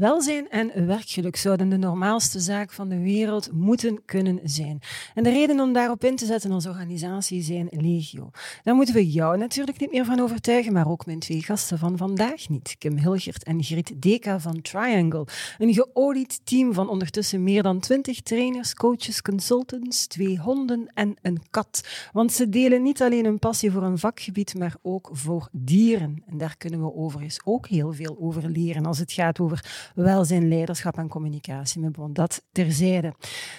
Welzijn en werkgeluk zouden de normaalste zaak van de wereld moeten kunnen zijn. En de reden om daarop in te zetten als organisatie zijn legio. Daar moeten we jou natuurlijk niet meer van overtuigen, maar ook mijn twee gasten van vandaag niet. Kim Hilgert en Griet Deka van Triangle. Een geolied team van ondertussen meer dan twintig trainers, coaches, consultants, twee honden en een kat. Want ze delen niet alleen een passie voor een vakgebied, maar ook voor dieren. En daar kunnen we overigens ook heel veel over leren als het gaat over welzijn, leiderschap en communicatie. Maar dat terzijde.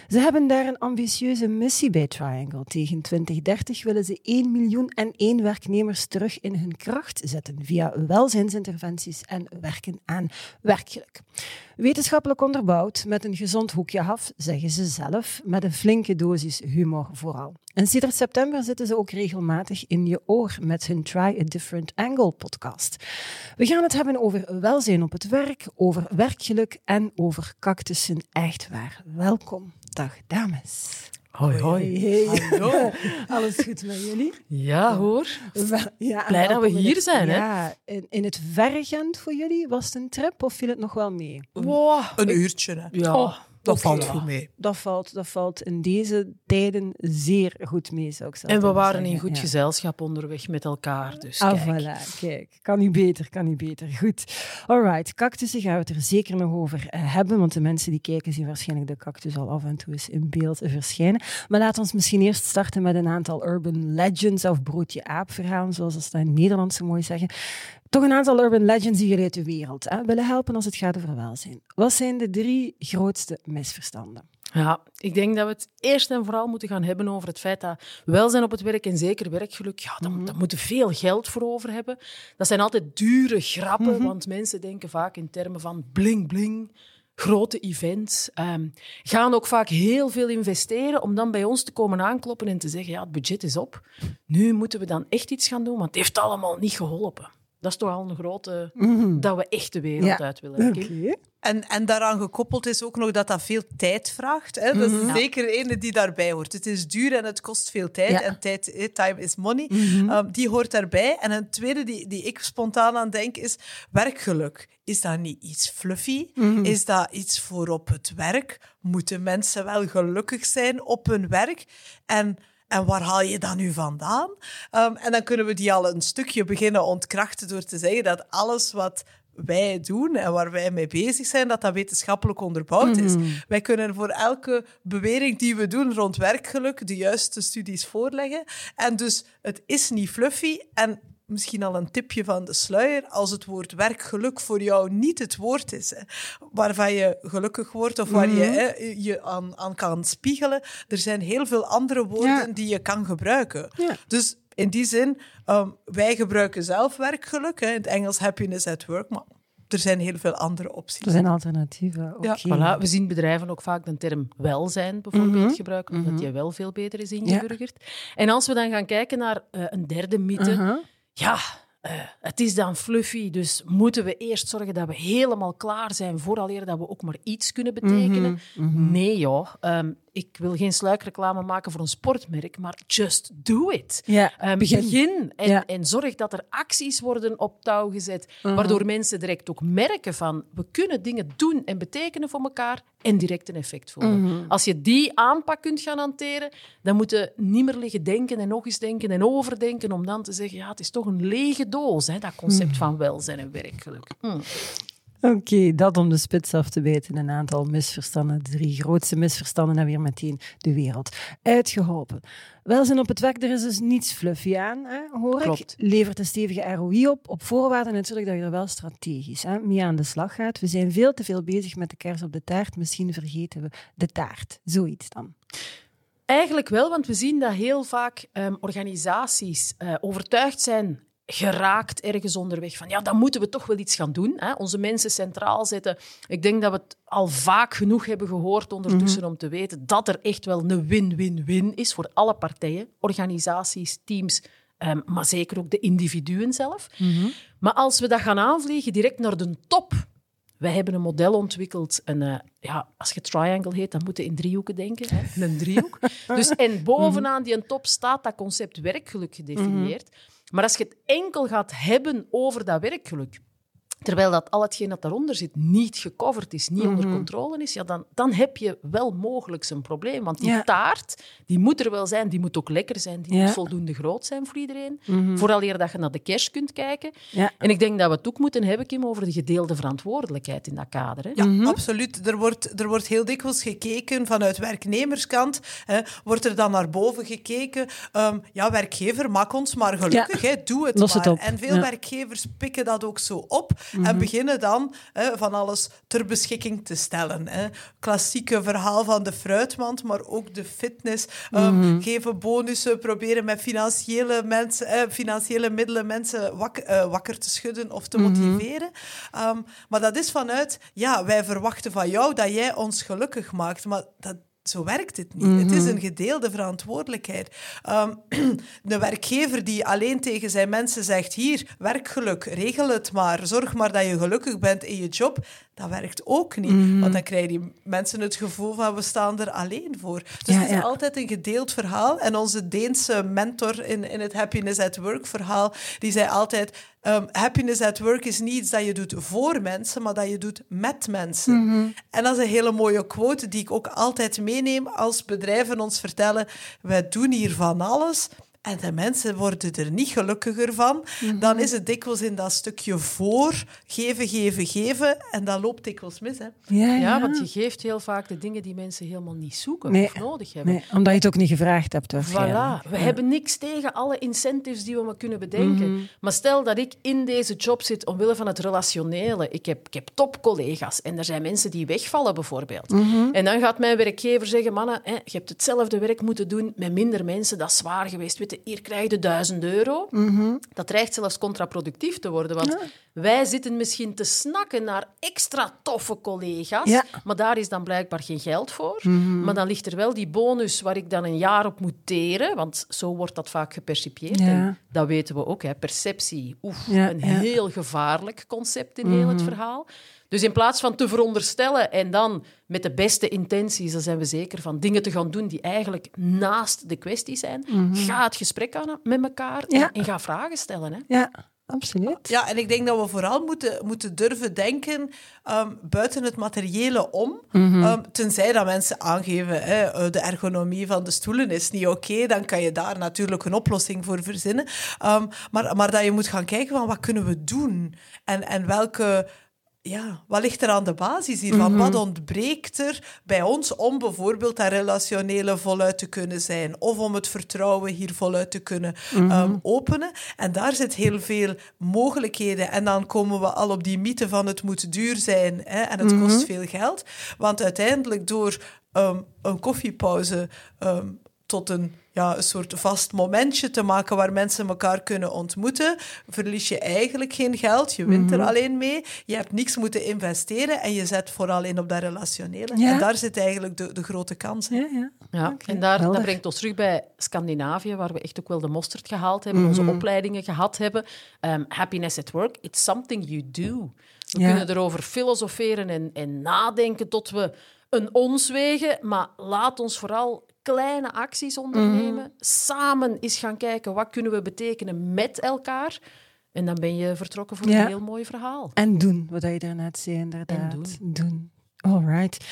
Ze hebben daar een ambitieuze missie bij Triangle. Tegen 2030 willen ze 1 miljoen en 1 werknemers terug in hun kracht zetten via welzijnsinterventies en werken aan werkgeluk. Wetenschappelijk onderbouwd, met een gezond hoekje af, zeggen ze zelf, met een flinke dosis humor vooral. En sinds september zitten ze ook regelmatig in je oor met hun Try a Different Angle podcast. We gaan het hebben over welzijn op het werk, over werkgeluk en over cactussen. Echt waar. Welkom. Dag dames. Hoi, hoi. Hey. Hallo. Alles goed met jullie? Ja, hoor. Ja, Blij dat we hier het, zijn, hè? Ja, in, in het verre Gent voor jullie, was het een trip of viel het nog wel mee? Wow. Een uurtje, hè. Ja. Oh, Dat valt goed mee. Dat valt, dat valt in deze tijden zeer goed mee, zou ik zelf En we waren in zeggen. goed Ja. gezelschap onderweg met elkaar. Dus Ah, kijk. voilà, kijk. Kan niet beter, kan niet beter. Goed. Alright, cactussen gaan we het er zeker nog over eh, hebben, want de mensen die kijken zien waarschijnlijk de cactus al af en toe eens in beeld verschijnen. Maar laten we ons misschien eerst starten met een aantal urban legends of broodje aap verhalen, zoals ze dat in het Nederlands zo mooi zeggen. Toch een aantal urban legends die jullie uit de wereld hè, willen helpen als het gaat over welzijn. Wat zijn de drie grootste misverstanden? Ja, ik denk dat we het eerst en vooral moeten gaan hebben over het feit dat welzijn op het werk en zeker werkgeluk, ja, daar, Mhm. daar moeten we veel geld voor over hebben. Dat zijn altijd dure grappen, Mhm. want mensen denken vaak in termen van bling bling, grote events. ehm, gaan ook vaak heel veel investeren om dan bij ons te komen aankloppen en te zeggen, ja, het budget is op. Nu moeten we dan echt iets gaan doen, want het heeft allemaal niet geholpen. Dat is toch al een grote... Dat we echt de wereld Ja. uit willen. Oké. Kim. En, en daaraan gekoppeld is ook nog dat dat veel tijd vraagt. Hè? Dat is zeker ene die daarbij hoort. Het is duur en het kost veel tijd. Ja. En tijd, eh, time is money. Um, die hoort daarbij. En een tweede die, die ik spontaan aan denk is werkgeluk. Is dat niet iets fluffy? Is dat iets voor op het werk? Moeten mensen wel gelukkig zijn op hun werk? En... En waar haal je dat nu vandaan? Um, en dan kunnen we die al een stukje beginnen ontkrachten door te zeggen dat alles wat wij doen en waar wij mee bezig zijn, dat dat wetenschappelijk onderbouwd is. Wij kunnen voor elke bewering die we doen rond werkgeluk de juiste studies voorleggen. En dus het is niet fluffy en misschien al een tipje van de sluier, als het woord werkgeluk voor jou niet het woord is, hè, waarvan je gelukkig wordt of waar je hè, je aan, aan kan spiegelen, er zijn heel veel andere woorden Ja. die je kan gebruiken. Ja. Dus in die zin, ehm, wij gebruiken zelf werkgeluk, hè, in het Engels happiness at work, maar er zijn heel veel andere opties. Er zijn alternatieven. Ja, Voilà, we zien bedrijven ook vaak de term welzijn bijvoorbeeld gebruiken, omdat die wel veel beter is ingeburgerd. En als we dan gaan kijken naar eh, een derde mythe. Ja, eh, het is dan fluffy, dus moeten we eerst zorgen dat we helemaal klaar zijn vooraleer dat we ook maar iets kunnen betekenen? Nee joh, Ehm, ik wil geen sluikreclame maken voor een sportmerk, maar just do it. Ja, Ehm, begin. begin en, Ja. en zorg dat er acties worden op touw gezet, waardoor mensen direct ook merken van we kunnen dingen doen en betekenen voor elkaar en direct een effect voelen. Als je die aanpak kunt gaan hanteren, dan moet je niet meer liggen denken en nog eens denken en overdenken om dan te zeggen, ja, het is toch een lege doos, hè, dat concept van welzijn en werkgeluk. Oké, dat om de spits af te bijten. Een aantal misverstanden. De drie grootste misverstanden en weer meteen de wereld uitgeholpen. Welzijn op het werk, er is dus niets fluffy aan, hè, hoor ik. Klopt. Levert een stevige ROI op, op voorwaarde natuurlijk dat je er wel strategisch hè, mee aan de slag gaat. We zijn veel te veel bezig met de kers op de taart. Misschien vergeten we de taart. Zoiets dan. Eigenlijk wel, want we zien dat heel vaak ehm, organisaties eh, overtuigd zijn geraakt ergens onderweg van ja, dan moeten we toch wel iets gaan doen. Hè? Onze mensen centraal zetten. Ik denk dat we het al vaak genoeg hebben gehoord ondertussen om te weten dat er echt wel een win-win-win is voor alle partijen, organisaties, teams, ehm, maar zeker ook de individuen zelf. Maar als we dat gaan aanvliegen direct naar de top. Wij hebben een model ontwikkeld. En, eh, ja, als je triangle heet, dan moet je in driehoeken denken. Hè? Een driehoek. dus, en bovenaan die top staat dat concept werkgeluk gedefinieerd. Maar als je het enkel gaat hebben over dat werkgeluk, terwijl dat al hetgeen dat daaronder zit niet gecoverd is, niet onder controle is, ja, dan, dan heb je wel mogelijk een probleem. Want die Ja. taart, die moet er wel zijn, die moet ook lekker zijn, die Ja. moet voldoende groot zijn voor iedereen. Vooral eer dat je naar de cash kunt kijken. Ja. En ik denk dat we het ook moeten hebben, Kim, over de gedeelde verantwoordelijkheid in dat kader. Hè? Ja, absoluut. Er wordt, er wordt heel dikwijls gekeken vanuit werknemerskant. Hè, wordt er dan naar boven gekeken. ehm, ja, werkgever, maak ons maar gelukkig. Ja. Hè, doe het Los maar. het op. En veel Ja. werkgevers pikken dat ook zo op en beginnen dan hè, van alles ter beschikking te stellen. Hè. Klassieke verhaal van de fruitmand, maar ook de fitness. ehm, Geven bonussen, proberen met financiële, mensen, eh, financiële middelen mensen wak- eh, wakker te schudden of te motiveren. Ehm, maar dat is vanuit, ja, wij verwachten van jou dat jij ons gelukkig maakt. Maar dat, zo werkt het niet. Het is een gedeelde verantwoordelijkheid. Ehm, de werkgever die alleen tegen zijn mensen zegt: Hier, werkgeluk, regel het maar. Zorg maar dat je gelukkig bent in je job. Dat werkt ook niet. Want dan krijgen die mensen het gevoel van: we staan er alleen voor. Dus Ja, het is ja. altijd een gedeeld verhaal. En onze Deense mentor in, in het Happiness at Work verhaal, die zei altijd. Ehm, happiness at work is niet iets dat je doet voor mensen, maar dat je doet met mensen. En dat is een hele mooie quote die ik ook altijd meeneem als bedrijven ons vertellen: wij doen hier van alles. En de mensen worden er niet gelukkiger van. Dan is het dikwijls in dat stukje voor geven, geven, geven. En dat loopt dikwijls mis. Hè? Ja, Ja, ja. want je geeft heel vaak de dingen die mensen helemaal niet zoeken Nee. of nodig hebben. Nee, omdat je het ook niet gevraagd hebt. Voilà. We hebben niks tegen alle incentives die we maar kunnen bedenken. Maar stel dat ik in deze job zit omwille van het relationele. Ik heb, ik heb topcollega's en er zijn mensen die wegvallen bijvoorbeeld. En dan gaat mijn werkgever zeggen, mannen, hè, je hebt hetzelfde werk moeten doen met minder mensen. Dat is zwaar geweest. Hier krijg je 1000 euro. Dat dreigt zelfs contraproductief te worden. Want wij zitten misschien te snakken naar extra toffe collega's. Ja. Maar daar is dan blijkbaar geen geld voor. Maar dan ligt er wel die bonus waar ik dan een jaar op moet teren. Want zo wordt dat vaak gepercipieerd. Ja. En dat weten we ook. Hè. Perceptie, oef, een heel gevaarlijk concept in heel het verhaal. Dus in plaats van te veronderstellen en dan met de beste intenties, dan zijn we zeker van dingen te gaan doen die eigenlijk naast de kwestie zijn, ga het gesprek aan met elkaar Ja. en ga vragen stellen. Hè. Ja, absoluut. Ja, en ik denk dat we vooral moeten, moeten durven denken ehm, buiten het materiële om. Ehm, tenzij dat mensen aangeven, hè, eh, de ergonomie van de stoelen is niet oké, dan kan je daar natuurlijk een oplossing voor verzinnen. Ehm, maar, maar dat je moet gaan kijken van wat kunnen we doen? En, en welke... Ja, wat ligt er aan de basis hiervan? Wat ontbreekt er bij ons om bijvoorbeeld dat relationele voluit te kunnen zijn? Of om het vertrouwen hier voluit te kunnen ehm, openen? En daar zit heel veel mogelijkheden. En dan komen we al op die mythe van het moet duur zijn hè, en het kost veel geld. Want uiteindelijk door ehm, een koffiepauze ehm, tot een, ja, een soort vast momentje te maken waar mensen elkaar kunnen ontmoeten, verlies je eigenlijk geen geld. Je wint er alleen mee. Je hebt niks moeten investeren en je zet vooral in op dat relationele. Ja. En daar zit eigenlijk de, de grote kans. hè. Ja, ja. Ja, en daar, dat brengt ons terug bij Scandinavië, waar we echt ook wel de mosterd gehaald hebben, onze Mhm. opleidingen gehad hebben. Ehm, happiness at work, it's something you do. We Ja. kunnen erover filosoferen en, en nadenken tot we een ons wegen, maar laat ons vooral kleine acties ondernemen. Mhm. Samen eens gaan kijken, wat kunnen we betekenen met elkaar? En dan ben je vertrokken voor Ja. een heel mooi verhaal. En doen, wat je daarnet zei, inderdaad. doen. doen. All right.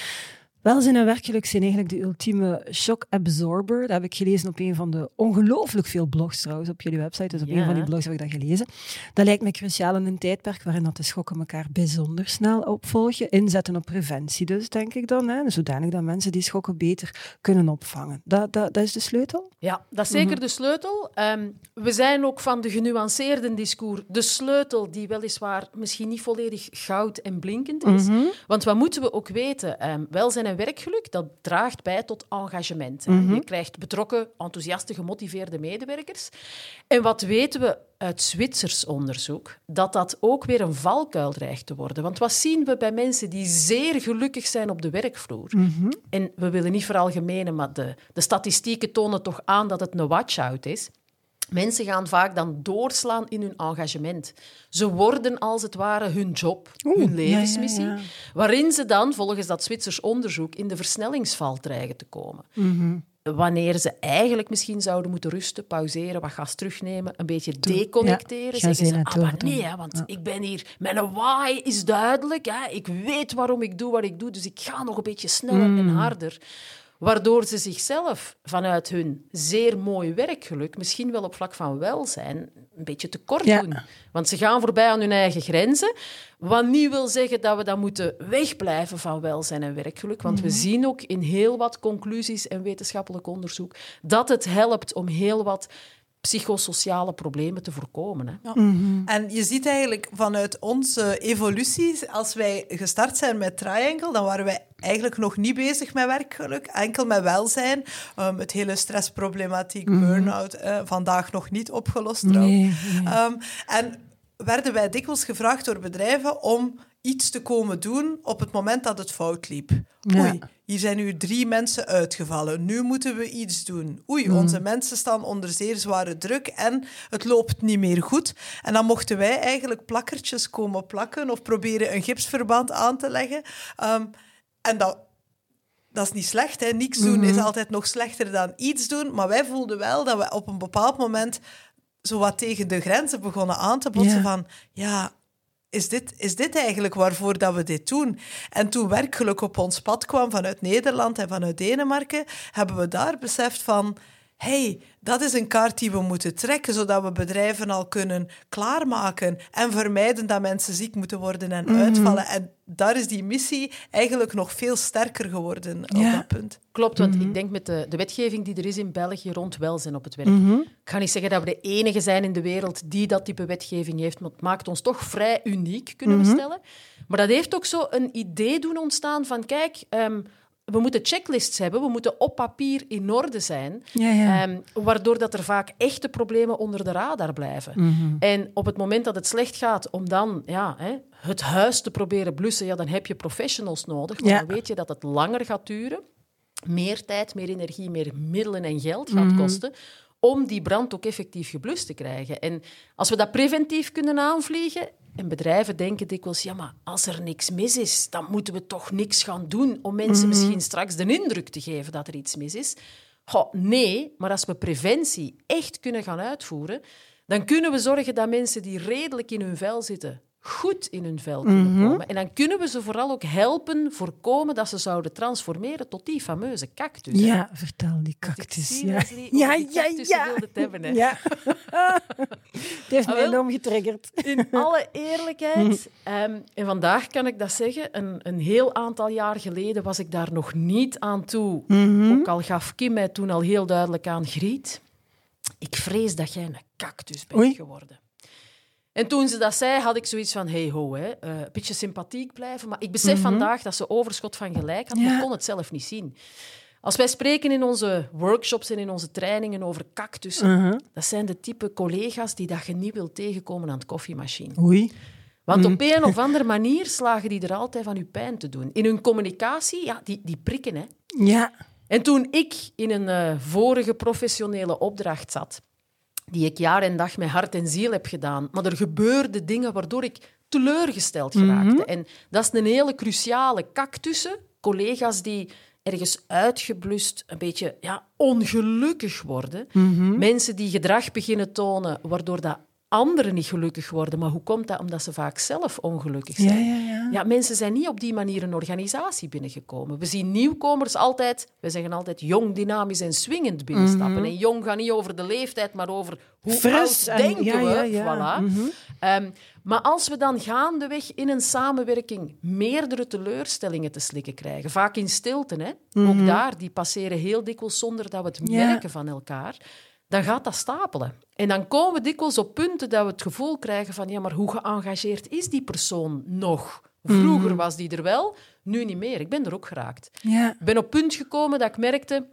Welzijn en werkgeluk zijn eigenlijk de ultieme shock absorber. Dat heb ik gelezen op een van de ongelooflijk veel blogs trouwens op jullie website. Dus op Ja. een van die blogs heb ik dat gelezen. Dat lijkt me cruciaal in een tijdperk waarin dat de schokken elkaar bijzonder snel opvolgen. Inzetten op preventie dus, denk ik dan. Hè? Zodanig dat mensen die schokken beter kunnen opvangen. Dat, dat, dat is de sleutel? Ja, dat is zeker Mhm. de sleutel. Ehm, we zijn ook van de genuanceerde discours de sleutel die weliswaar misschien niet volledig goud en blinkend is. Mhm. Want wat moeten we ook weten? Ehm, welzijn en werkgeluk, dat draagt bij tot engagement. Mhm. Je krijgt betrokken, enthousiaste, gemotiveerde medewerkers. En wat weten we uit Zwitsers onderzoek dat dat ook weer een valkuil dreigt te worden. Want wat zien we bij mensen die zeer gelukkig zijn op de werkvloer? En we willen niet veralgemenen, maar de, de statistieken tonen toch aan dat het een watch-out is. Mensen gaan vaak dan doorslaan in hun engagement. Ze worden als het ware hun job, hun levensmissie, ja, ja. waarin ze dan, volgens dat Zwitsers onderzoek, in de versnellingsval dreigen te komen. Mhm. Wanneer ze eigenlijk misschien zouden moeten rusten, pauzeren, wat gas terugnemen, een beetje deconnecteren, zeggen ze ah, maar nee, hè, want ik ben hier, mijn why is duidelijk, hè. ik weet waarom ik doe wat ik doe, dus ik ga nog een beetje sneller en Mm. harder. Waardoor ze zichzelf vanuit hun zeer mooi werkgeluk, misschien wel op vlak van welzijn, een beetje tekort Ja. doen. Want ze gaan voorbij aan hun eigen grenzen. Wat niet wil zeggen dat we dan moeten wegblijven van welzijn en werkgeluk. Want Mhm. we zien ook in heel wat conclusies en wetenschappelijk onderzoek dat het helpt om heel wat psychosociale problemen te voorkomen. Hè. En je ziet eigenlijk vanuit onze evolutie, als wij gestart zijn met Triangle, dan waren wij eigenlijk nog niet bezig met werkgeluk, enkel met welzijn. Um, het hele stressproblematiek, burn-out, eh, vandaag nog niet opgelost trouwens. Nee, nee. Um, en werden wij dikwijls gevraagd door bedrijven om iets te komen doen op het moment dat het fout liep. Ja. Oei, hier zijn nu drie mensen uitgevallen. Nu moeten we iets doen. Oei, onze mensen staan onder zeer zware druk en het loopt niet meer goed. En dan mochten wij eigenlijk plakkertjes komen plakken of proberen een gipsverband aan te leggen. Um, en dat, dat is niet slecht. Hè. Niks doen is altijd nog slechter dan iets doen. Maar wij voelden wel dat we op een bepaald moment zo wat tegen de grenzen begonnen aan te botsen van... Ja, is dit, is dit eigenlijk waarvoor dat we dit doen? En toen werkgeluk op ons pad kwam vanuit Nederland en vanuit Denemarken, hebben we daar beseft van... hey, dat is een kaart die we moeten trekken, zodat we bedrijven al kunnen klaarmaken en vermijden dat mensen ziek moeten worden en uitvallen. En daar is die missie eigenlijk nog veel sterker geworden op dat punt. Klopt, want Mhm. ik denk met de, de wetgeving die er is in België rond welzijn op het werk. Ik ga niet zeggen dat we de enige zijn in de wereld die dat type wetgeving heeft, maar het maakt ons toch vrij uniek, kunnen Mhm. we stellen. Maar dat heeft ook zo een idee doen ontstaan van, kijk, ehm, we moeten checklists hebben, we moeten op papier in orde zijn, Ja, ja. ehm, waardoor dat er vaak echte problemen onder de radar blijven. Mhm. En op het moment dat het slecht gaat, om dan ja, hè, het huis te proberen blussen, ja, dan heb je professionals nodig, Ja. dan weet je dat het langer gaat duren meer tijd, meer energie, meer middelen en geld gaat Mhm. kosten om die brand ook effectief geblust te krijgen. En als we dat preventief kunnen aanvliegen, en bedrijven denken dikwijls, ja, maar als er niks mis is, dan moeten we toch niks gaan doen om mensen Mhm. misschien straks de indruk te geven dat er iets mis is. Goh, nee, maar als we preventie echt kunnen gaan uitvoeren, dan kunnen we zorgen dat mensen die redelijk in hun vel zitten, goed in hun vel kunnen Mhm. komen. En dan kunnen we ze vooral ook helpen voorkomen dat ze zouden transformeren tot die fameuze cactus. hè. Ja, vertel die cactus. Ja, Leslie, ja, die ja. cactussen ja. wilde het hebben, hè. Ja. Het heeft Ah, mij enorm getriggerd. In alle eerlijkheid, ehm, en vandaag kan ik dat zeggen, een, een heel aantal jaar geleden was ik daar nog niet aan toe. Mhm. Ook al gaf Kim mij toen al heel duidelijk aan, Griet, ik vrees dat jij een cactus bent Oei. geworden. En toen ze dat zei, had ik zoiets van, hey ho, hè, eh, een beetje sympathiek blijven. Maar ik besef vandaag dat ze overschot van gelijk had, maar Mhm. Ja. kon het zelf niet zien. Als wij spreken in onze workshops en in onze trainingen over cactussen, Mhm. dat zijn de type collega's die dat je niet wilt tegenkomen aan het koffiemachine. Oei. Want Mhm. op een of andere manier slagen die er altijd van je pijn te doen. In hun communicatie, ja, die, die prikken. Hè. Ja. En toen ik in een eh, vorige professionele opdracht zat, die ik jaar en dag met hart en ziel heb gedaan, maar er gebeurden dingen waardoor ik teleurgesteld geraakte. En dat is een hele cruciale cactussen. Collega's die ergens uitgeblust, een beetje ja, ongelukkig worden. Mensen die gedrag beginnen tonen, waardoor dat anderen niet gelukkig worden. Maar hoe komt dat? Omdat ze vaak zelf ongelukkig zijn. ja, ja. Ja, mensen zijn niet op die manier een organisatie binnengekomen. We zien nieuwkomers altijd, we zeggen altijd jong, dynamisch en swingend binnenstappen. En jong gaat niet over de leeftijd, maar over hoe Mhm. Fris oud en- denken we. ja. Mhm. Voilà. Ehm, maar als we dan gaandeweg in een samenwerking meerdere teleurstellingen te slikken krijgen, vaak in stilte, hè? ook daar, die passeren heel dikwijls zonder dat we het Mhm. Merken van elkaar, dan gaat dat stapelen. En dan komen we dikwijls op punten dat we het gevoel krijgen van ja, maar hoe geëngageerd is die persoon nog? Vroeger Mhm. was die er wel, nu niet meer. Ik ben er ook geraakt. Ja. Ik ben op punt gekomen dat ik merkte,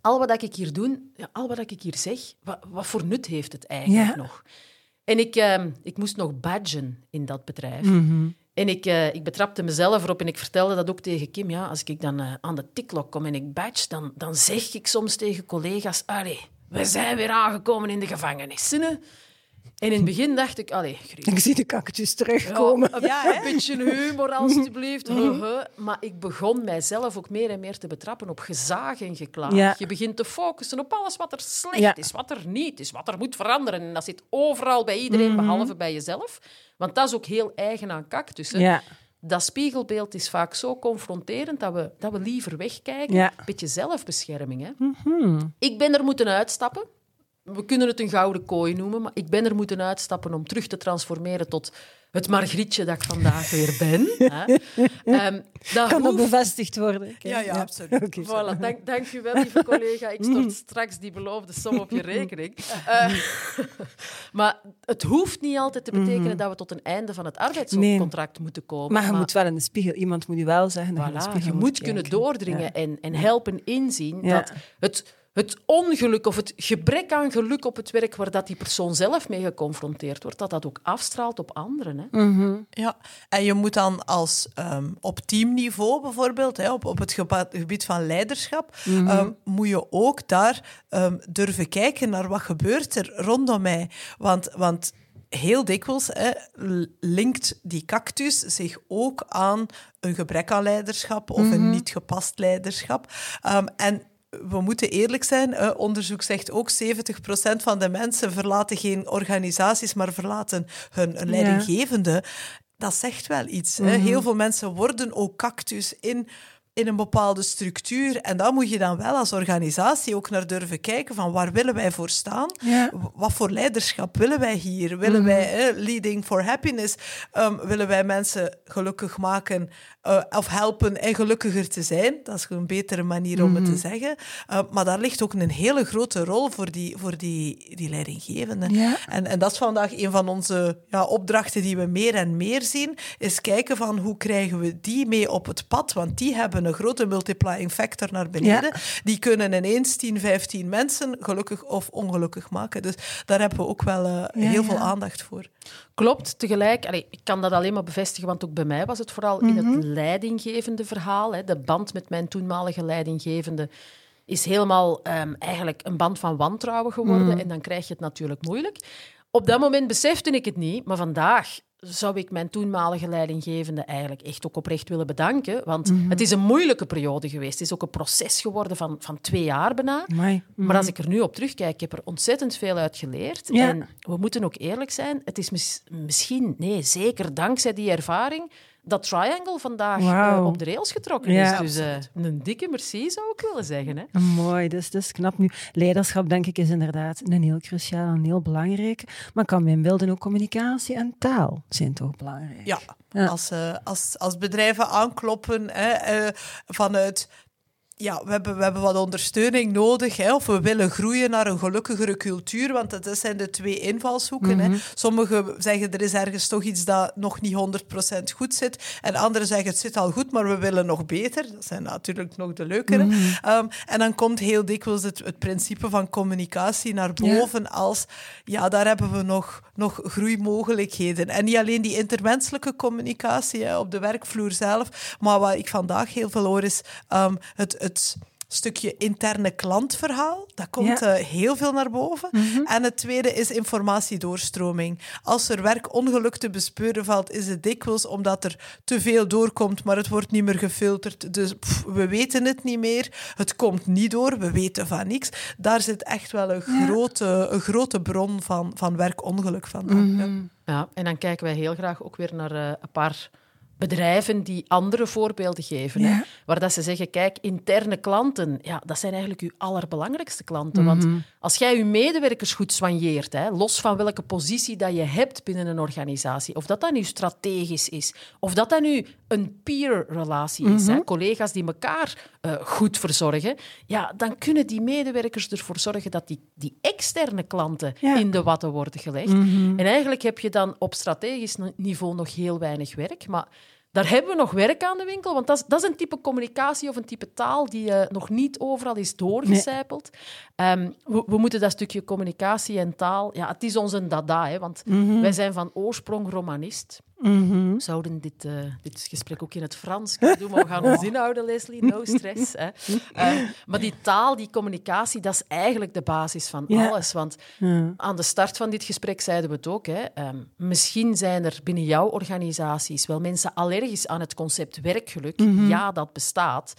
al wat ik hier doe, ja, al wat ik hier zeg, wat, wat voor nut heeft het eigenlijk Ja. nog? En ik, ehm, ik moest nog badgen in dat bedrijf. Mhm. En ik, eh, ik betrapte mezelf erop en ik vertelde dat ook tegen Kim. Ja, als ik dan eh, aan de tikklok kom en ik badge, dan, dan zeg ik soms tegen collega's... Allee, we zijn weer aangekomen in de gevangenis. hè?" En in het begin dacht ik... Allee, Ik zie de kakkertjes terugkomen. ja, een, Ja, hè? een beetje humor, alstublieft. Huh, huh. Maar ik begon mijzelf ook meer en meer te betrappen op gezaag en geklaag. Ja. Je begint te focussen op alles wat er slecht Ja. is, wat er niet is, wat er moet veranderen. En dat zit overal bij iedereen, Mhm. behalve bij jezelf. Want dat is ook heel eigen aan cactussen. Dat spiegelbeeld is vaak zo confronterend dat we, dat we liever wegkijken. Ja. Beetje zelfbescherming. Hè? Mhm. Ik ben er moeten uitstappen. We kunnen het een gouden kooi noemen, maar ik ben er moeten uitstappen om terug te transformeren tot het Margrietje dat ik vandaag weer ben. Hè. Ehm, dat Kan dat hoeft- bevestigd worden? Ja, ja, absoluut. Voilà, dank, dank u wel, lieve collega. Ik stort straks die beloofde som op je rekening. Eh, maar het hoeft niet altijd te betekenen dat we tot een einde van het arbeidscontract moeten komen. Maar je moet wel in de spiegel. Iemand moet je wel zeggen dat je in de Voilà, spiegel je moet kunnen doordringen Ja. en, en helpen inzien Ja. dat het, het ongeluk of het gebrek aan geluk op het werk waar dat die persoon zelf mee geconfronteerd wordt, dat dat ook afstraalt op anderen. Hè? Mhm. Ja, en je moet dan als ehm, op teamniveau bijvoorbeeld, hè, op, op het gebied van leiderschap, ehm, moet je ook daar ehm, durven kijken naar wat gebeurt er rondom mij. Want, want heel dikwijls hè, linkt die cactus zich ook aan een gebrek aan leiderschap of een niet gepast leiderschap. En we moeten eerlijk zijn, onderzoek zegt ook 70% van de mensen verlaten geen organisaties, maar verlaten hun, Ja. leidinggevende. Dat zegt wel iets. hè. Heel veel mensen worden ook cactus in, in een bepaalde structuur. En daar moet je dan wel als organisatie ook naar durven kijken van waar willen wij voor staan? Ja. Wat voor leiderschap willen wij hier? Willen wij hè, leading for happiness? Ehm, willen wij mensen gelukkig maken eh, of helpen en gelukkiger te zijn? Dat is een betere manier om het te zeggen. Eh, maar daar ligt ook een hele grote rol voor die, voor die, die leidinggevenden. Ja. En, en dat is vandaag een van onze ja, opdrachten die we meer en meer zien, is kijken van hoe krijgen we die mee op het pad, want die hebben een grote multiplying factor naar beneden. Die kunnen ineens 10, 15 mensen gelukkig of ongelukkig maken. Dus daar hebben we ook wel eh, heel veel aandacht voor. Klopt, tegelijk, allee, ik kan dat alleen maar bevestigen, want ook bij mij was het vooral in Mhm. het leidinggevende verhaal. Hè, de band met mijn toenmalige leidinggevende is helemaal ehm, eigenlijk een band van wantrouwen geworden. Mhm. En dan krijg je het natuurlijk moeilijk. Op dat moment besefte ik het niet, maar vandaag zou ik mijn toenmalige leidinggevende eigenlijk echt ook oprecht willen bedanken. Want Mhm. het is een moeilijke periode geweest. Het is ook een proces geworden van, van twee jaar bijna. Maar als ik er nu op terugkijk, ik heb er ontzettend veel uit geleerd. Ja. En we moeten ook eerlijk zijn, het is mis- misschien, nee, zeker dankzij die ervaring, dat Triangle vandaag eh, op de rails getrokken Ja, is. Dus eh, een dikke merci zou ik willen zeggen. Hè. Mooi, dus dat is knap nu. Leiderschap, denk ik, is inderdaad een heel cruciaal en heel belangrijk. Maar kan me inbeelden ook communicatie en taal zijn toch belangrijk? Ja, Ja. Als, eh, als, als bedrijven aankloppen hè, eh, vanuit... Ja, we hebben, we hebben wat ondersteuning nodig. Hè, of we willen groeien naar een gelukkigere cultuur. Want dat zijn de twee invalshoeken. hè. Sommigen zeggen er is ergens toch iets dat nog niet 100% goed zit. En anderen zeggen het zit al goed, maar we willen nog beter. Dat zijn natuurlijk nog de leukere. Ehm, en dan komt heel dikwijls het, het principe van communicatie naar boven als... Ja, daar hebben we nog, nog groeimogelijkheden. En niet alleen die intermenselijke communicatie hè, op de werkvloer zelf, maar wat ik vandaag heel veel hoor is ehm, het, het stukje interne klantverhaal. Dat komt Ja. eh, heel veel naar boven. En het tweede is informatiedoorstroming. Als er werkongeluk te bespeuren valt, is het dikwijls omdat er te veel doorkomt, maar het wordt niet meer gefilterd. Dus pff, we weten het niet meer. Het komt niet door, we weten van niks. Daar zit echt wel een, Ja. grote, een grote bron van, van werkongeluk vandaan. Ja. Ja, en dan kijken wij heel graag ook weer naar eh, een paar bedrijven die andere voorbeelden geven. Hè? Waar dat ze zeggen, kijk, interne klanten, ja, dat zijn eigenlijk uw allerbelangrijkste klanten. Want als jij je medewerkers goed soigneert, hè, los van welke positie dat je hebt binnen een organisatie, of dat dat nu strategisch is, of dat dat nu een peer-relatie is, hè, collega's die elkaar eh, goed verzorgen, ja, dan kunnen die medewerkers ervoor zorgen dat die, die externe klanten Ja. in de watten worden gelegd. En eigenlijk heb je dan op strategisch niveau nog heel weinig werk, maar Daar hebben we nog werk aan de winkel, want dat is, dat is een type communicatie of een type taal die uh, nog niet overal is doorgecijpeld. Nee. Um, we, we, moeten dat stukje communicatie en taal... Ja, het is ons een dada, hè, want mm -hmm. wij zijn van oorsprong romanist. Mm -hmm. We zouden dit, uh, dit gesprek ook in het Frans kunnen doen, maar we gaan ons inhouden, Leslie. No stress. Hè. Uh, maar die taal, die communicatie, dat is eigenlijk de basis van alles. Want aan de start van dit gesprek zeiden we het ook. Hè. Um, misschien zijn er binnen jouw organisaties wel mensen allergisch aan het concept werkgeluk. Ja, dat bestaat.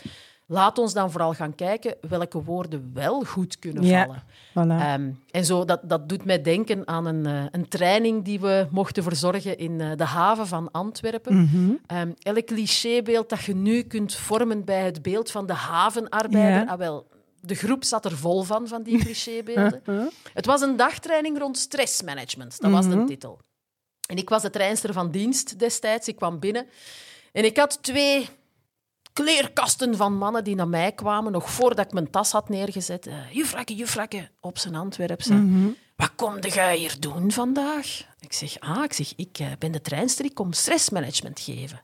Laat ons dan vooral gaan kijken welke woorden wel goed kunnen Ja. vallen. Voilà. Ehm, en zo, dat, dat doet mij denken aan een, eh, een training die we mochten verzorgen in eh, de haven van Antwerpen. Mhm. Ehm, elk clichébeeld dat je nu kunt vormen bij het beeld van de havenarbeider. Ja. Ah, wel, de groep zat er vol van, van die clichébeelden. Het was een dagtraining rond stressmanagement. Dat was de titel. En ik was de treinster van dienst destijds. Ik kwam binnen en ik had twee kleerkasten van mannen die naar mij kwamen, nog voordat ik mijn tas had neergezet. Uh, juffrakke, juffrakke, op zijn Antwerpse. Wat kom jij hier doen vandaag? Ik zeg, ah, ik, zeg, ik eh, ben de treinster, ik kom stressmanagement geven.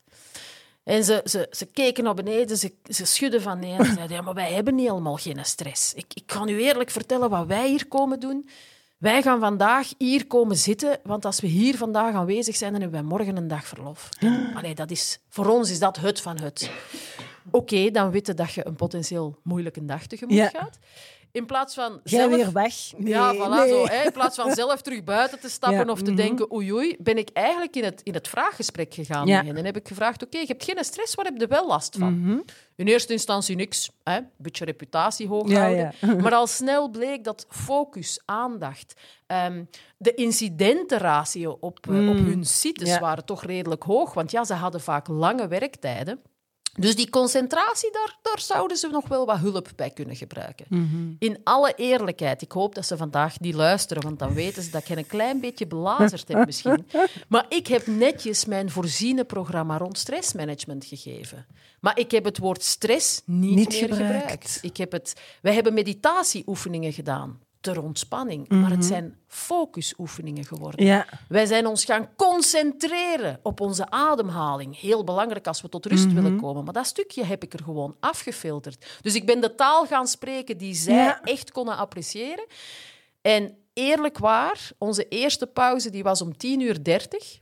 En ze, ze, ze keken naar beneden, ze, ze schudden van nee. En ze zeiden, ja, maar wij hebben niet helemaal geen stress. Ik, ik kan u eerlijk vertellen wat wij hier komen doen. Wij gaan vandaag hier komen zitten, want als we hier vandaag aanwezig zijn, dan hebben wij morgen een dag verlof. En, allee, dat is, voor ons is dat het van het. Oké, dan weten dat je een potentieel moeilijke dag tegemoet Ja. gaat. In plaats van Jij zelf... weer weg? Nee, ja, voilà, nee. zo, hè. in plaats van zelf terug buiten te stappen Ja, of te mhm. denken oei oei, ben ik eigenlijk in het, in het vraaggesprek gegaan Ja. En heb ik gevraagd, oké, je hebt geen stress, waar heb je wel last van? Mhm. In eerste instantie niks, hè. een beetje reputatie hoog houden. ja. Maar al snel bleek dat focus, aandacht, ehm, de incidentenratio op, eh, op hun sites Mm. Waren toch redelijk hoog. Want ja, ze hadden vaak lange werktijden. Dus die concentratie, daar, daar zouden ze nog wel wat hulp bij kunnen gebruiken. In alle eerlijkheid, ik hoop dat ze vandaag niet luisteren, want dan weten ze dat ik hen een klein beetje belazerd heb misschien. Maar ik heb netjes mijn voorziene programma rond stressmanagement gegeven. Maar ik heb het woord stress niet, Niet meer gebruikt. gebruikt. Ik heb het, wij hebben meditatieoefeningen gedaan ter ontspanning, maar het zijn focusoefeningen geworden. Ja. Wij zijn ons gaan concentreren op onze ademhaling. Heel belangrijk als we tot rust Mhm. willen komen. Maar dat stukje heb ik er gewoon afgefilterd. Dus ik ben de taal gaan spreken die zij Ja. echt konden appreciëren. En eerlijk waar, onze eerste pauze die was om 10 uur 30.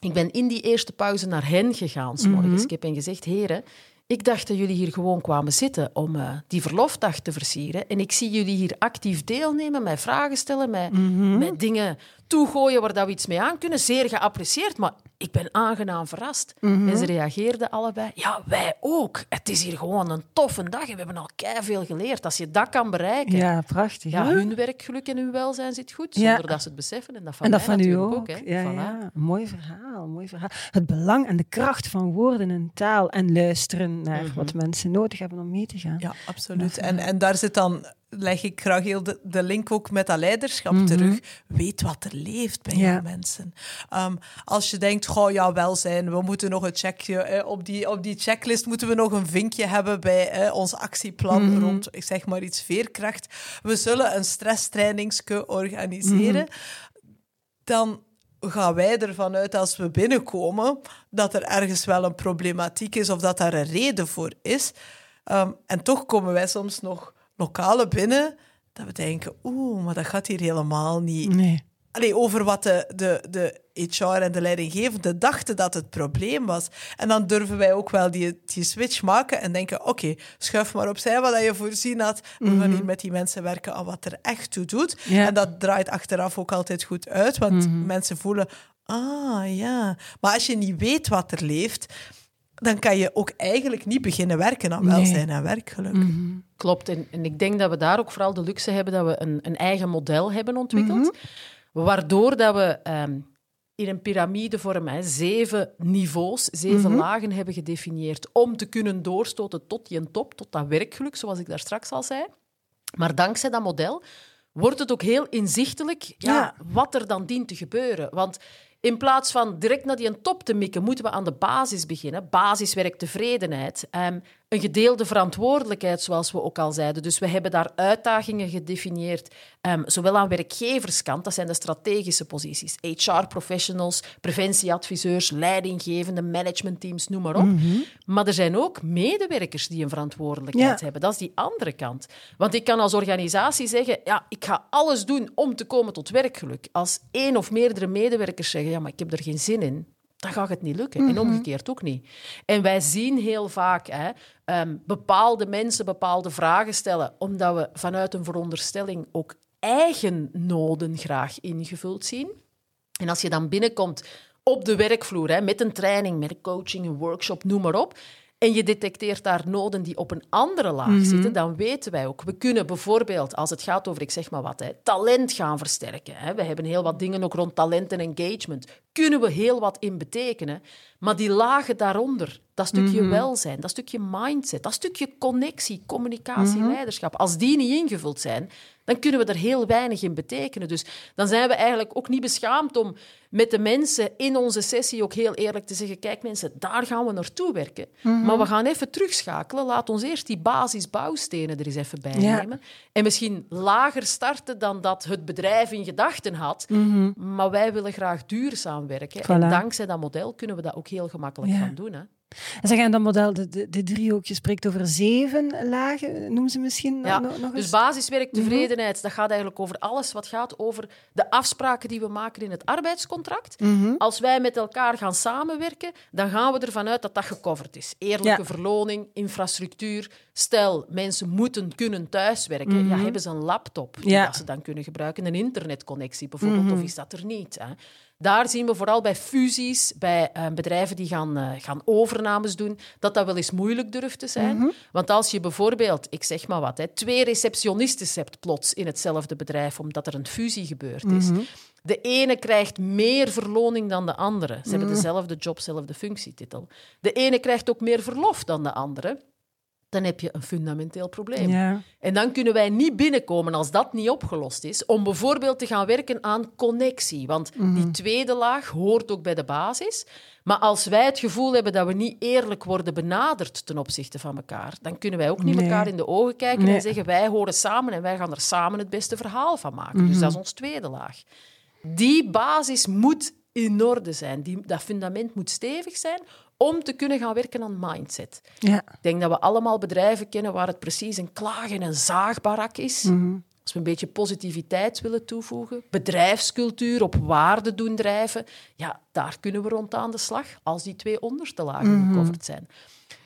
Ik ben in die eerste pauze naar hen gegaan, s morgens. Mhm. Ik heb hen gezegd, heren, ik dacht dat jullie hier gewoon kwamen zitten om eh, die verlofdag te versieren. En ik zie jullie hier actief deelnemen, mij vragen stellen, mij, Mhm. mij dingen toegooien waar dat we iets mee aan kunnen. Zeer geapprecieerd, maar ik ben aangenaam verrast. Mhm. En ze reageerden allebei, ja, wij ook. Het is hier gewoon een toffe dag en we hebben al veel geleerd. Als je dat kan bereiken, ja, prachtig. ja, hè? hun werkgeluk en hun welzijn zit goed, Ja. zonder dat ze het beseffen. En dat van, en dat mij van u ook. hè. Ja, Voilà. ja. Mooi verhaal, een mooi verhaal. Het belang en de kracht van woorden en taal en luisteren naar Mhm. wat mensen nodig hebben om mee te gaan. Ja, absoluut. En, en daar zit dan, leg ik graag heel de, de link ook met dat leiderschap Mhm. terug. Weet wat er leeft bij Ja. jouw mensen. Ehm, als je denkt, goh, ja, welzijn, we moeten nog een checkje, eh, op, die, op die checklist moeten we nog een vinkje hebben bij eh, ons actieplan Mhm. rond, ik zeg maar iets, veerkracht. We zullen een stresstrainingske organiseren. Dan gaan wij ervan uit als we binnenkomen dat er ergens wel een problematiek is of dat daar een reden voor is. Ehm, en toch komen wij soms nog lokalen binnen dat we denken, oeh, maar dat gaat hier helemaal niet. Nee. Allee, over wat de, de, de HR en de leidinggevende dachten dat het probleem was. En dan durven wij ook wel die, die switch maken en denken, oké, schuif maar opzij wat je voorzien had. We gaan hier met die mensen werken aan wat er echt toe doet. En dat draait achteraf ook altijd goed uit, want mensen voelen, ah ja. Maar als je niet weet wat er leeft, dan kan je ook eigenlijk niet beginnen werken aan Nee. welzijn en werkgeluk. Klopt. En, en ik denk dat we daar ook vooral de luxe hebben dat we een, een eigen model hebben ontwikkeld. Waardoor dat we ehm, in een piramidevorm hè, zeven niveaus, zeven lagen hebben gedefinieerd om te kunnen doorstoten tot die top, tot dat werkgeluk, zoals ik daar straks al zei. Maar dankzij dat model wordt het ook heel inzichtelijk ja, Ja. wat er dan dient te gebeuren. Want in plaats van direct naar die top te mikken, moeten we aan de basis beginnen. Basiswerk, tevredenheid. Ehm, een gedeelde verantwoordelijkheid, zoals we ook al zeiden. Dus we hebben daar uitdagingen gedefinieerd, um, zowel aan werkgeverskant, dat zijn de strategische posities, HR-professionals, preventieadviseurs, leidinggevende, managementteams, noem maar op. Mhm. Maar er zijn ook medewerkers die een verantwoordelijkheid hebben. Dat is die andere kant. Want ik kan als organisatie zeggen, ja, ik ga alles doen om te komen tot werkgeluk. Als één of meerdere medewerkers zeggen, ja, maar ik heb er geen zin in, dan gaat het niet lukken. En mhm. omgekeerd ook niet. En wij zien heel vaak hè, ehm, bepaalde mensen bepaalde vragen stellen, omdat we vanuit een veronderstelling ook eigen noden graag ingevuld zien. En als je dan binnenkomt op de werkvloer, hè, met een training, met een coaching, een workshop, noem maar op, en je detecteert daar noden die op een andere laag mhm. zitten, dan weten wij ook. We kunnen bijvoorbeeld, als het gaat over, ik zeg maar wat, hè, talent gaan versterken. Hè. We hebben heel wat dingen ook rond talent en engagement. Kunnen we heel wat in betekenen. Maar die lagen daaronder, dat stukje mhm. welzijn, dat stukje mindset, dat stukje connectie, communicatie, mhm. leiderschap, als die niet ingevuld zijn, dan kunnen we er heel weinig in betekenen. Dus dan zijn we eigenlijk ook niet beschaamd om met de mensen in onze sessie ook heel eerlijk te zeggen: kijk mensen, daar gaan we naartoe werken. Mhm. Maar we gaan even terugschakelen. Laat ons eerst die basisbouwstenen er eens even bij nemen. En misschien lager starten dan dat het bedrijf in gedachten had. Maar wij willen graag duurzaam werken. En dankzij dat model kunnen we dat ook heel gemakkelijk gaan doen. Hè? En zeg, en dat model, de, de, de driehoek, je spreekt over zeven lagen, noem ze misschien ja, nog, eens? Dus basiswerk, mhm. tevredenheid, dat gaat eigenlijk over alles wat gaat over de afspraken die we maken in het arbeidscontract. Mhm. Als wij met elkaar gaan samenwerken, dan gaan we ervan uit dat dat gecoverd is. Eerlijke verloning, infrastructuur. Stel, mensen moeten kunnen thuiswerken. Ja, mhm. hebben ze een laptop die dat ze dan kunnen gebruiken? Een internetconnectie bijvoorbeeld, of is dat er niet? Hè? Daar zien we vooral bij fusies, bij uh, bedrijven die gaan, uh, gaan overnames doen, dat dat wel eens moeilijk durft te zijn. Mm -hmm. Want als je bijvoorbeeld, ik zeg maar wat, hè, twee receptionisten hebt plots in hetzelfde bedrijf, omdat er een fusie gebeurd is. Mm -hmm. De ene krijgt meer verloning dan de andere. Ze hebben mhm. dezelfde job, dezelfde functietitel. De ene krijgt ook meer verlof dan de andere dan heb je een fundamenteel probleem. Ja. En dan kunnen wij niet binnenkomen als dat niet opgelost is, om bijvoorbeeld te gaan werken aan connectie. Want die mhm. tweede laag hoort ook bij de basis. Maar als wij het gevoel hebben dat we niet eerlijk worden benaderd ten opzichte van elkaar, dan kunnen wij ook niet nee. elkaar in de ogen kijken en zeggen wij horen samen en wij gaan er samen het beste verhaal van maken. Dus mhm. dat is ons tweede laag. Die basis moet in orde zijn. Die, dat fundament moet stevig zijn om te kunnen gaan werken aan mindset. Ja. Ik denk dat we allemaal bedrijven kennen waar het precies een klaag- en een zaagbarak is. Mhm. Als we een beetje positiviteit willen toevoegen, bedrijfscultuur op waarde doen drijven, ja, daar kunnen we rond aan de slag als die twee onderste lagen mm gecoverd zijn.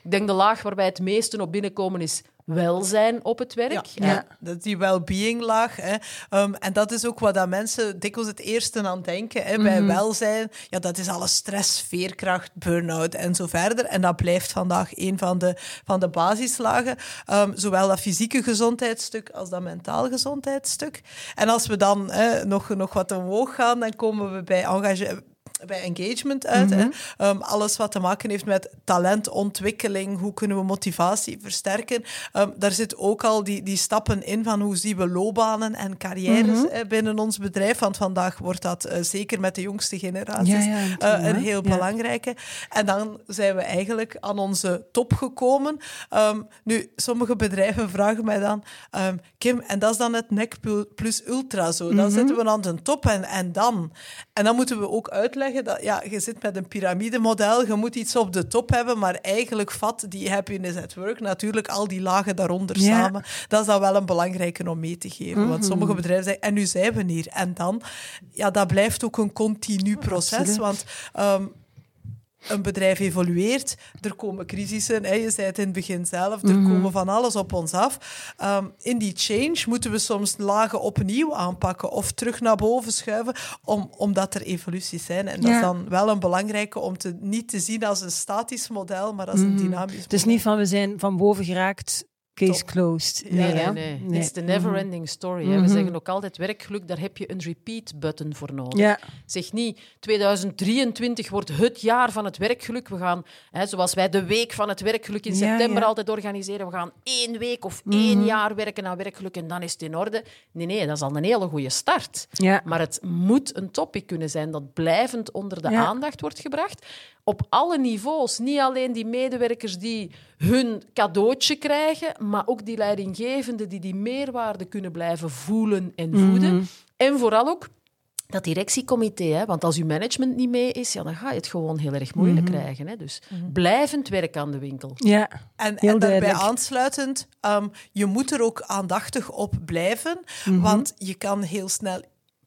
Ik denk de laag waarbij het meeste op binnenkomen is welzijn op het werk. Ja, die well-being laag. Hè. Um, en dat is ook wat dat mensen dikwijls het eerste aan denken. Hè, Bij mhm. welzijn, ja, dat is alle stress, veerkracht, burn-out en zo verder. En dat blijft vandaag een van de, van de basislagen. Um, zowel dat fysieke gezondheidsstuk als dat mentaal gezondheidsstuk. En als we dan hè, nog, nog wat omhoog gaan, dan komen we bij engagement bij engagement uit. hè? Mhm. Ehm, alles wat te maken heeft met talentontwikkeling, hoe kunnen we motivatie versterken. Um, daar zit ook al die, die stappen in van hoe zien we loopbanen en carrières mm binnen ons bedrijf. Want vandaag wordt dat uh, zeker met de jongste generaties ja, ja, uh, een heel belangrijke. En dan zijn we eigenlijk aan onze top gekomen. Um, nu, sommige bedrijven vragen mij dan, Kim, en dat is dan het NEC plus ultra zo. Dan mm zitten we aan de top en, en dan. En dan moeten we ook uitleggen dat ja, je zit met een piramidemodel, je moet iets op de top hebben, maar eigenlijk vat die happiness at work natuurlijk al die lagen daaronder samen. Dat is dan wel een belangrijke om mee te geven. Want mhm. sommige bedrijven zeggen, en nu zijn we hier. En dan, ja, dat blijft ook een continu proces. Want um, een bedrijf evolueert, er komen crisissen, hè, je zei het in het begin zelf, er mm komen van alles op ons af. Um, in die change moeten we soms lagen opnieuw aanpakken of terug naar boven schuiven, om, omdat er evoluties zijn. En dat is dan wel een belangrijke om te, niet te zien als een statisch model, maar als een mhm. dynamisch model. Het is niet van we zijn van boven geraakt case Top. closed. Nee, Nee, nee. Nee. It's the never-ending story. We zeggen ook altijd, werkgeluk, daar heb je een repeat-button voor nodig. Ja. Zeg niet, 2023 wordt het jaar van het werkgeluk. We gaan, hè, zoals wij de week van het werkgeluk in september ja. altijd organiseren, we gaan één week of één jaar werken aan werkgeluk en dan is het in orde. Nee, nee, dat is al een hele goede start. Maar het moet een topic kunnen zijn dat blijvend onder de aandacht wordt gebracht. Op alle niveaus. Niet alleen die medewerkers die hun cadeautje krijgen, maar ook die leidinggevenden die die meerwaarde kunnen blijven voelen en voeden. En vooral ook dat directiecomité, hè, want als uw management niet mee is, ja, dan ga je het gewoon heel erg moeilijk krijgen. Hè. Dus blijvend werk aan de winkel. Ja. En, en daarbij aansluitend, ehm, je moet er ook aandachtig op blijven, Mhm. want je kan heel snel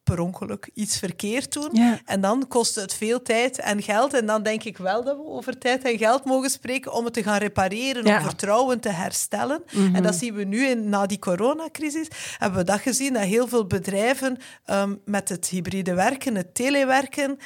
per ongeluk iets verkeerd doen. Ja. En dan kost het veel tijd en geld. En dan denk ik wel dat we over tijd en geld mogen spreken om het te gaan repareren, Ja. Mhm. om vertrouwen te herstellen. En dat zien we nu in, na die coronacrisis. Hebben we dat gezien, dat heel veel bedrijven ehm, met het hybride werken, het telewerken,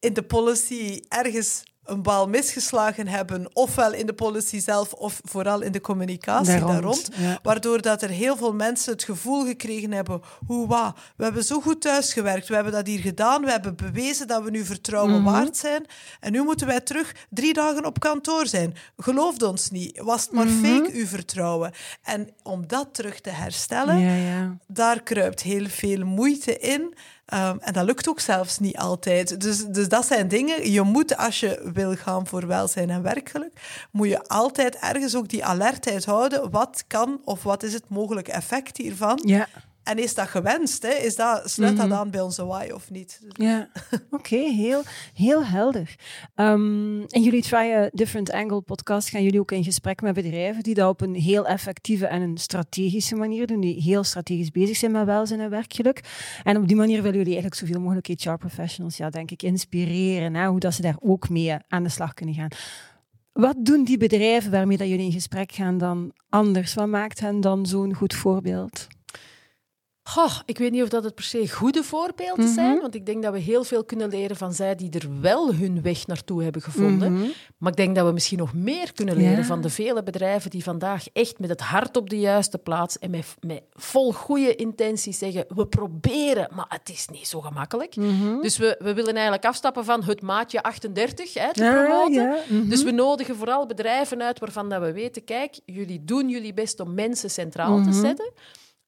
in de policy ergens een bal misgeslagen hebben, ofwel in de policy zelf, of vooral in de communicatie Daar daar rond, ja. Waardoor dat er heel veel mensen het gevoel gekregen hebben, hoe wa, we hebben zo goed thuisgewerkt, we hebben dat hier gedaan, we hebben bewezen dat we nu vertrouwen Mhm. waard zijn, en nu moeten wij terug drie dagen op kantoor zijn. Geloofd ons niet, was het maar Mhm. fake, uw vertrouwen. En om dat terug te herstellen, Ja, ja. daar kruipt heel veel moeite in. Ehm, en dat lukt ook zelfs niet altijd. Dus, dus dat zijn dingen. Je moet, als je wil gaan voor welzijn en werkgeluk, moet je altijd ergens ook die alertheid houden. Wat kan of wat is het mogelijke effect hiervan? Ja. En is dat gewenst? Hè? Is dat, sluit dat aan bij onze why of niet? Ja, oké, heel, heel helder. Ehm, en jullie Try Different Angle podcast gaan jullie ook in gesprek met bedrijven die dat op een heel effectieve en een strategische manier doen, die heel strategisch bezig zijn met welzijn en werkgeluk. En op die manier willen jullie eigenlijk zoveel mogelijk HR-professionals, ja, denk ik, inspireren, hè, hoe dat ze daar ook mee aan de slag kunnen gaan. Wat doen die bedrijven waarmee dat jullie in gesprek gaan dan anders? Wat maakt hen dan zo'n goed voorbeeld? Goh, ik weet niet of dat het per se goede voorbeelden Mhm. zijn, want ik denk dat we heel veel kunnen leren van zij die er wel hun weg naartoe hebben gevonden. Mhm. Maar ik denk dat we misschien nog meer kunnen leren Ja. van de vele bedrijven die vandaag echt met het hart op de juiste plaats en met, met vol goede intenties zeggen, we proberen, maar het is niet zo gemakkelijk. Mhm. Dus we, we willen eigenlijk afstappen van het maatje 38 hè, te Ja, promoten. ja, mhm. Dus we nodigen vooral bedrijven uit waarvan dat we weten, kijk, jullie doen jullie best om mensen centraal Mhm. te zetten.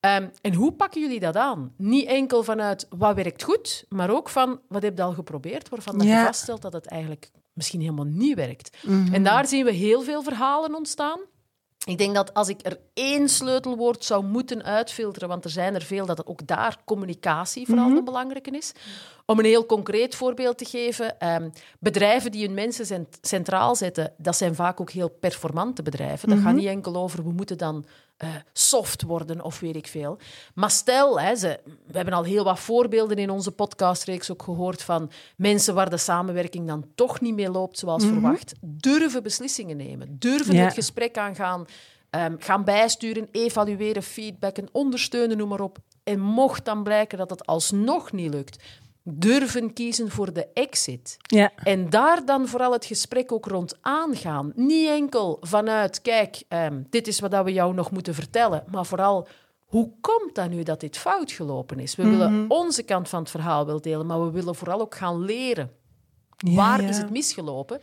Ehm, en hoe pakken jullie dat aan? Niet enkel vanuit wat werkt goed, maar ook van wat heb je al geprobeerd, waarvan je vaststelt dat het eigenlijk misschien helemaal niet werkt. Mhm. En daar zien we heel veel verhalen ontstaan. Ik denk dat als ik er één sleutelwoord zou moeten uitfilteren, want er zijn er veel, dat ook daar communicatie vooral de belangrijke is. Om een heel concreet voorbeeld te geven, ehm, bedrijven die hun mensen cent- centraal zetten, dat zijn vaak ook heel performante bedrijven. Dat gaat niet enkel over we moeten dan eh, soft worden of weet ik veel. Maar stel, hè, ze, we hebben al heel wat voorbeelden in onze podcastreeks ook gehoord van mensen waar de samenwerking dan toch niet meer loopt zoals verwacht, durven beslissingen nemen, durven Ja. het gesprek aangaan, ehm, gaan bijsturen, evalueren, feedbacken, ondersteunen, noem maar op. En mocht dan blijken dat het alsnog niet lukt, durven kiezen voor de exit. Ja. En daar dan vooral het gesprek ook rond aangaan. Niet enkel vanuit, kijk, ehm, dit is wat dat we jou nog moeten vertellen, maar vooral, hoe komt dat nu dat dit fout gelopen is? We willen onze kant van het verhaal wel delen, maar we willen vooral ook gaan leren. Ja, Waar ja. is het misgelopen?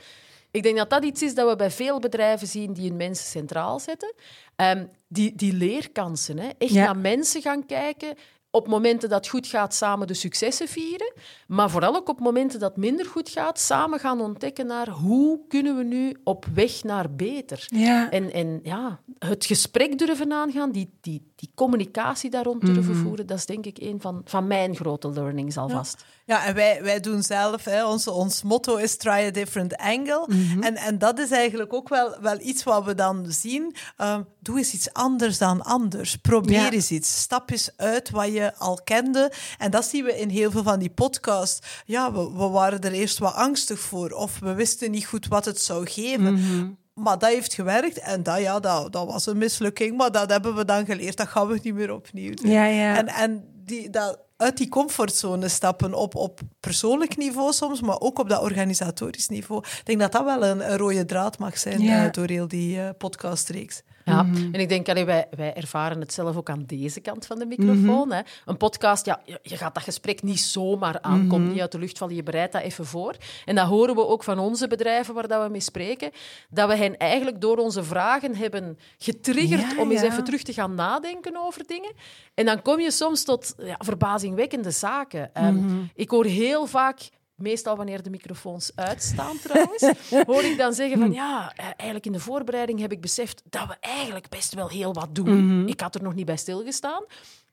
Ik denk dat dat iets is dat we bij veel bedrijven zien die hun mensen centraal zetten. Ehm, die, die leerkansen, hè? echt naar mensen gaan kijken. Op momenten dat het goed gaat, samen de successen vieren. Maar vooral ook op momenten dat het minder goed gaat, samen gaan ontdekken naar hoe kunnen we nu op weg naar beter. Ja. En, en ja, het gesprek durven aangaan, die, die, die communicatie daar rond durven Mhm. voeren, dat is denk ik een van, van mijn grote learnings alvast. Ja, en wij, wij doen zelf, hè, ons, ons motto is try a different angle. Mhm. en, en dat is eigenlijk ook wel, wel iets wat we dan zien. Ehm, doe eens iets anders dan anders. Probeer Ja. eens iets. Stap eens uit wat je al kende. En dat zien we in heel veel van die podcasts. Ja, we, we waren er eerst wat angstig voor. Of we wisten niet goed wat het zou geven. Mhm. Maar dat heeft gewerkt en dat, ja, dat, dat was een mislukking, maar dat hebben we dan geleerd. Dat gaan we niet meer opnieuw doen. Ja, ja. En, en die, dat, uit die comfortzone stappen op, op persoonlijk niveau soms, maar ook op dat organisatorisch niveau. Ik denk dat dat wel een, een rode draad mag zijn Ja. eh, door heel die eh, podcastreeks. Ja, en ik denk, allee, wij, wij ervaren het zelf ook aan deze kant van de microfoon. hè. Een podcast, ja, je, je gaat dat gesprek niet zomaar aan, komt niet uit de lucht vallen, je bereidt dat even voor. En dat horen we ook van onze bedrijven waar dat we mee spreken, dat we hen eigenlijk door onze vragen hebben getriggerd Ja, om eens ja. even terug te gaan nadenken over dingen. En dan kom je soms tot ja, verbazingwekkende zaken. Ehm, Ik hoor heel vaak... Meestal wanneer de microfoons uitstaan, trouwens, hoor ik dan zeggen van ja, eh, eigenlijk in de voorbereiding heb ik beseft dat we eigenlijk best wel heel wat doen. Ik had er nog niet bij stilgestaan.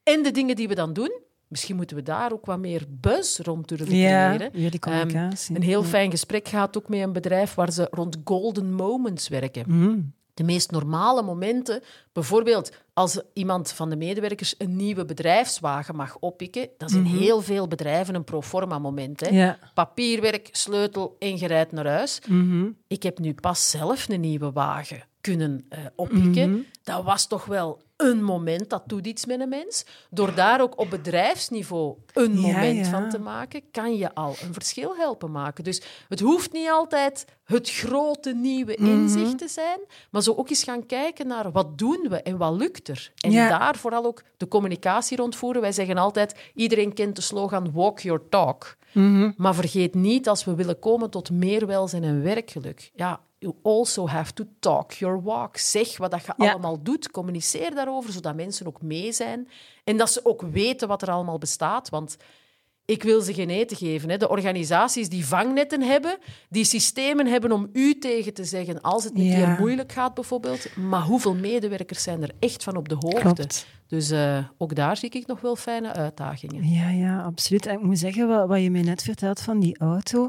En de dingen die we dan doen, misschien moeten we daar ook wat meer buzz rond durven Ja, creëren. weer die Ehm, een heel fijn gesprek gaat ook met een bedrijf waar ze rond golden moments werken. De meest normale momenten, bijvoorbeeld als iemand van de medewerkers een nieuwe bedrijfswagen mag oppikken, dat is in heel veel bedrijven een proforma moment. Hè? Ja. Papierwerk, sleutel rijdt naar huis. Mhm. Ik heb nu pas zelf een nieuwe wagen kunnen eh, oppikken. Dat was toch wel een moment, dat doet iets met een mens. Door daar ook op bedrijfsniveau een moment ja. van te maken, kan je al een verschil helpen maken. Dus het hoeft niet altijd het grote nieuwe Mhm. inzicht te zijn, maar zo ook eens gaan kijken naar wat doen we en wat lukt er. En Ja. daar vooral ook de communicatie rondvoeren. Wij zeggen altijd, iedereen kent de slogan walk your talk. Mhm. Maar vergeet niet, als we willen komen tot meer welzijn en werkgeluk, ja, you also have to talk your walk. Zeg wat dat je Ja. allemaal doet, communiceer daarover, zodat mensen ook mee zijn. En dat ze ook weten wat er allemaal bestaat, want ik wil ze geen eten geven. Hè. De organisaties die vangnetten hebben, die systemen hebben om u tegen te zeggen als het Ja. keer moeilijk gaat bijvoorbeeld. Maar hoeveel medewerkers zijn er echt van op de hoogte? Klopt. Dus eh, ook daar zie ik nog wel fijne uitdagingen. Ja, ja, absoluut. En ik moet zeggen, wat, wat je mij net vertelt van die auto,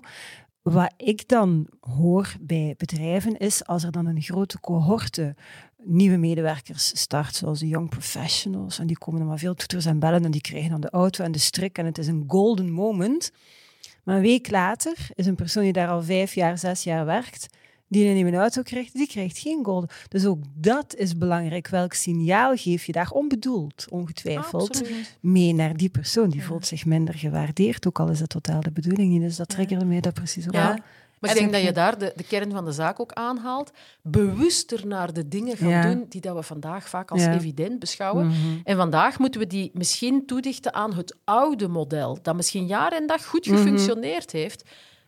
wat ik dan hoor bij bedrijven is, als er dan een grote cohorte nieuwe medewerkers start, zoals de young professionals, en die komen dan maar veel toeters en bellen en die krijgen dan de auto en de strik en het is een golden moment. Maar een week later is een persoon die daar al vijf jaar, zes jaar werkt, die een nieuwe auto krijgt, die krijgt geen golden. Dus ook dat is belangrijk. Welk signaal geef je daar onbedoeld, ongetwijfeld, Absoluut. mee naar die persoon? Die voelt zich minder gewaardeerd, ook al is dat totaal de bedoeling niet. Dus dat triggerde mij dat precies ook Ja. wel. Maar ik denk dat je daar de, de kern van de zaak ook aanhaalt. Bewuster naar de dingen gaan Ja. doen die dat we vandaag vaak als Ja. evident beschouwen. Mhm. En vandaag moeten we die misschien toedichten aan het oude model, dat misschien jaar en dag goed Mhm. gefunctioneerd heeft.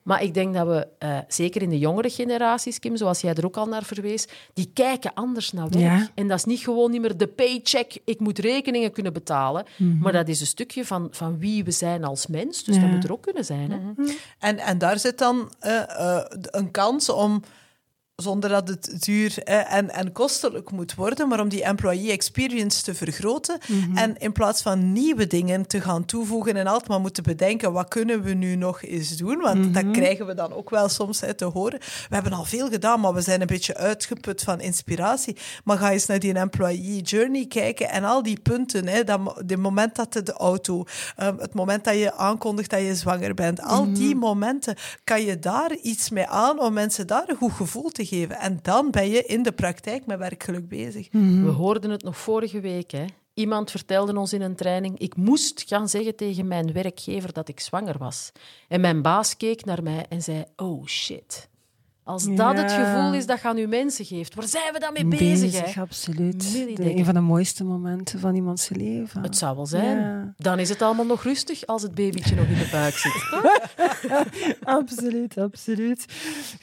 Maar ik denk dat we, eh, zeker in de jongere generaties, Kim, zoals jij er ook al naar verwees, die kijken anders naar werk. Ja. En dat is niet gewoon niet meer de paycheck, ik moet rekeningen kunnen betalen. Mhm. Maar dat is een stukje van, van wie we zijn als mens. Dus Ja. dat moet er ook kunnen zijn. Hè? En, en daar zit dan eh, eh, een kans om, zonder dat het duur en, en kostelijk moet worden, maar om die employee experience te vergroten. En in plaats van nieuwe dingen te gaan toevoegen en altijd maar moeten bedenken, wat kunnen we nu nog eens doen? Want dat krijgen we dan ook wel soms hè, te horen. We hebben al veel gedaan, maar we zijn een beetje uitgeput van inspiratie. Maar ga eens naar die employee journey kijken en al die punten, hè, dat, het moment dat de, de auto, ehm, het moment dat je aankondigt dat je zwanger bent, al die momenten, kan je daar iets mee aan om mensen daar een goed gevoel te geven. En dan ben je in de praktijk met werkgeluk bezig. We hoorden het nog vorige week. Hè. Iemand vertelde ons in een training: ik moest gaan zeggen tegen mijn werkgever dat ik zwanger was. En mijn baas keek naar mij en zei: Oh shit. Als dat het gevoel is dat je aan uw mensen geeft, waar zijn we dan mee bezig? hè? absoluut. De- een van de mooiste momenten van iemands leven. Het zou wel zijn. Ja. Dan is het allemaal nog rustig als het babytje nog in de buik zit. absoluut, absoluut.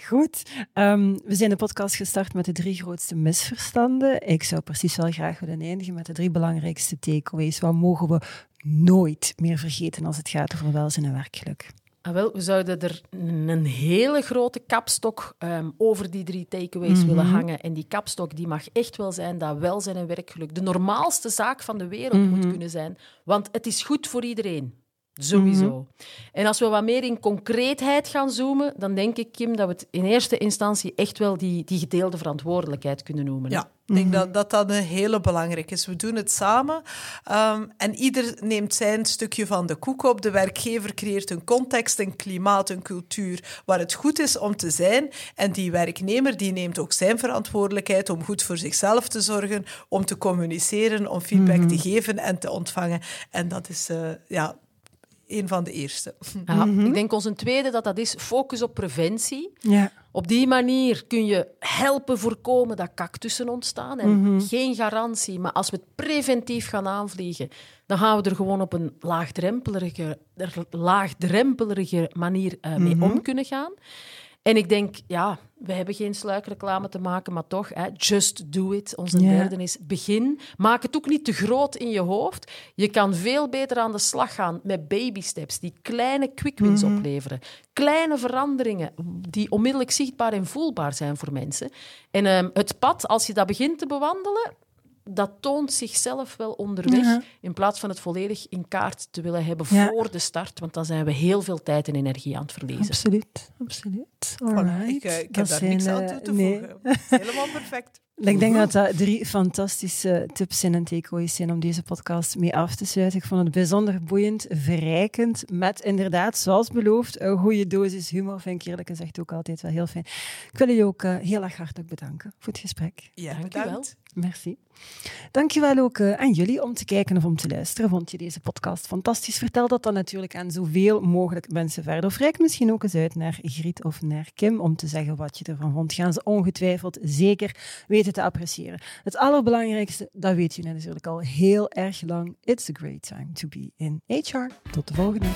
Goed. Ehm, we zijn de podcast gestart met de drie grootste misverstanden. Ik zou precies wel graag willen eindigen met de drie belangrijkste takeaways. Wat mogen we nooit meer vergeten als het gaat over welzijn en werkgeluk? Ah, wel, we zouden er een hele grote kapstok ehm, over die drie takeaways willen hangen. En die kapstok die mag echt wel zijn dat welzijn en werkgeluk de normaalste zaak van de wereld moet kunnen zijn. Want het is goed voor iedereen. Sowieso. En als we wat meer in concreetheid gaan zoomen, dan denk ik, Kim, dat we het in eerste instantie echt wel die, die gedeelde verantwoordelijkheid kunnen noemen. Ja, ik denk dat, dat dat een hele belangrijk is. We doen het samen ehm, en ieder neemt zijn stukje van de koek op. De werkgever creëert een context, een klimaat, een cultuur waar het goed is om te zijn. En die werknemer die neemt ook zijn verantwoordelijkheid om goed voor zichzelf te zorgen, om te communiceren, om feedback te geven en te ontvangen. En dat is, eh, ja, een van de eerste. Ja, Ik denk onze tweede dat dat is focus op preventie. Ja. Op die manier kun je helpen voorkomen dat cactussen ontstaan. En geen garantie, maar als we het preventief gaan aanvliegen, dan gaan we er gewoon op een laagdrempelige, laagdrempelige manier uh, mee om kunnen gaan. En ik denk, ja, we hebben geen sluikreclame te maken, maar toch, hè, just do it. Onze Ja. derde is begin. Maak het ook niet te groot in je hoofd. Je kan veel beter aan de slag gaan met baby steps die kleine quick wins opleveren. Kleine veranderingen die onmiddellijk zichtbaar en voelbaar zijn voor mensen. En ehm, het pad, als je dat begint te bewandelen, dat toont zichzelf wel onderweg. Ja. In plaats van het volledig in kaart te willen hebben Ja. voor de start. Want dan zijn we heel veel tijd en energie aan het verliezen. Absoluut, absoluut. Alright. ik, eh, ik Dat heb daar niks aan eh, toe te nee. voegen. Helemaal perfect. Ik denk dat dat drie fantastische tips zijn en takeaways zijn om deze podcast mee af te sluiten. Ik vond het bijzonder boeiend, verrijkend, met inderdaad, zoals beloofd, een goede dosis humor. Vind ik eerlijk gezegd ook altijd wel heel fijn. Ik wil je ook eh, heel erg hartelijk bedanken voor het gesprek. Ja, Dank bedankt. Merci. Dankjewel ook eh, aan jullie om te kijken of om te luisteren. Vond je deze podcast fantastisch? Vertel dat dan natuurlijk aan zoveel mogelijk mensen verder. Of reik misschien ook eens uit naar Griet of naar Kim om te zeggen wat je ervan vond. Gaan ze ongetwijfeld zeker weten te appreciëren. Het allerbelangrijkste, dat weet je natuurlijk al heel erg lang. It's a great time to be in HR. Tot de volgende.